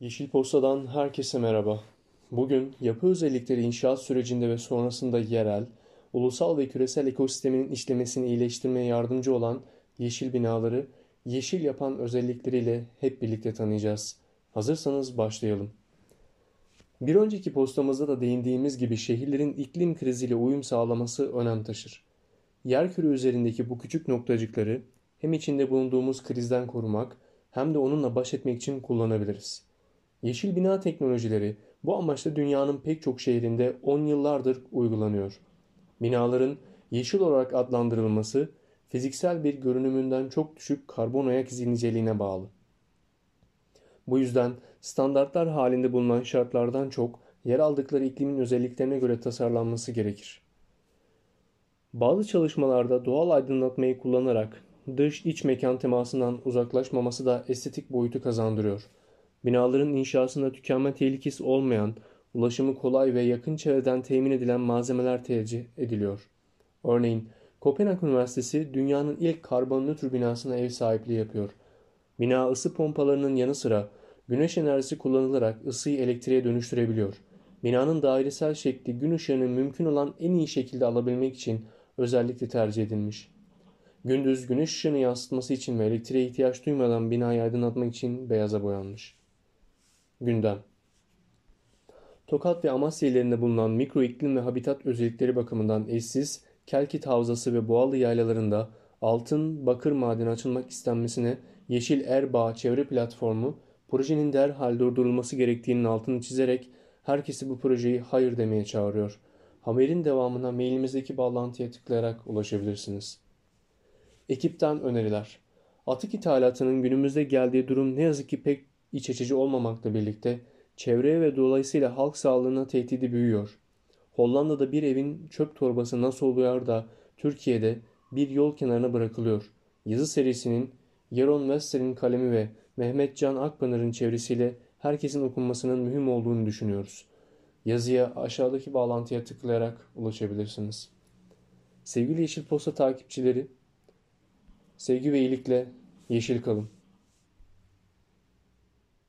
Yeşil Posta'dan herkese merhaba. Bugün yapı özellikleri inşaat sürecinde ve sonrasında yerel, ulusal ve küresel ekosistemin işlemesini iyileştirmeye yardımcı olan yeşil binaları yeşil yapan özellikleriyle hep birlikte tanıyacağız. Hazırsanız başlayalım. Bir önceki postamızda da değindiğimiz gibi şehirlerin iklim kriziyle uyum sağlaması önem taşır. Yerküre üzerindeki bu küçük noktacıkları hem içinde bulunduğumuz krizden korumak hem de onunla baş etmek için kullanabiliriz. Yeşil bina teknolojileri bu amaçla dünyanın pek çok şehrinde 10 yıllardır uygulanıyor. Binaların yeşil olarak adlandırılması fiziksel bir görünümünden çok düşük karbon ayak izi niceliğine bağlı. Bu yüzden standartlar halinde bulunan şartlardan çok yer aldıkları iklimin özelliklerine göre tasarlanması gerekir. Bazı çalışmalarda doğal aydınlatmayı kullanarak dış iç mekan temasından uzaklaşmaması da estetik boyutu kazandırıyor. Binaların inşasında tükenme tehlikesi olmayan, ulaşımı kolay ve yakın çevreden temin edilen malzemeler tercih ediliyor. Örneğin Kopenhag Üniversitesi dünyanın ilk karbon nötr binasına ev sahipliği yapıyor. Bina ısı pompalarının yanı sıra güneş enerjisi kullanılarak ısıyı elektriğe dönüştürebiliyor. Binanın dairesel şekli gün ışığını mümkün olan en iyi şekilde alabilmek için özellikle tercih edilmiş. Gündüz güneş ışığını yansıtması için ve elektriğe ihtiyaç duymadan binayı aydınlatmak için beyaza boyanmış. Gündem Tokat ve Amasya illerinde bulunan mikro iklim ve habitat özellikleri bakımından eşsiz, Kelkit Havzası ve Boğalı yaylalarında altın, bakır madeni açılmak istenmesine Yeşil Erbağ Çevre Platformu projenin derhal durdurulması gerektiğinin altını çizerek herkesi bu projeyi hayır demeye çağırıyor. Haberin devamına mailimizdeki bağlantıya tıklayarak ulaşabilirsiniz. Ekipten öneriler. Atık ithalatının günümüzde geldiği durum ne yazık ki pek iç açıcı olmamakla birlikte çevreye ve dolayısıyla halk sağlığına tehdidi büyüyor. Hollanda'da bir evin çöp torbası nasıl oluyor da Türkiye'de bir yol kenarına bırakılıyor. Yazı serisinin Yaron Wester'in kalemi ve Mehmet Can Akpınar'ın çevresiyle herkesin okunmasının mühim olduğunu düşünüyoruz. Yazıya aşağıdaki bağlantıya tıklayarak ulaşabilirsiniz. Sevgili Yeşil Posta takipçileri, sevgi ve iyilikle yeşil kalın.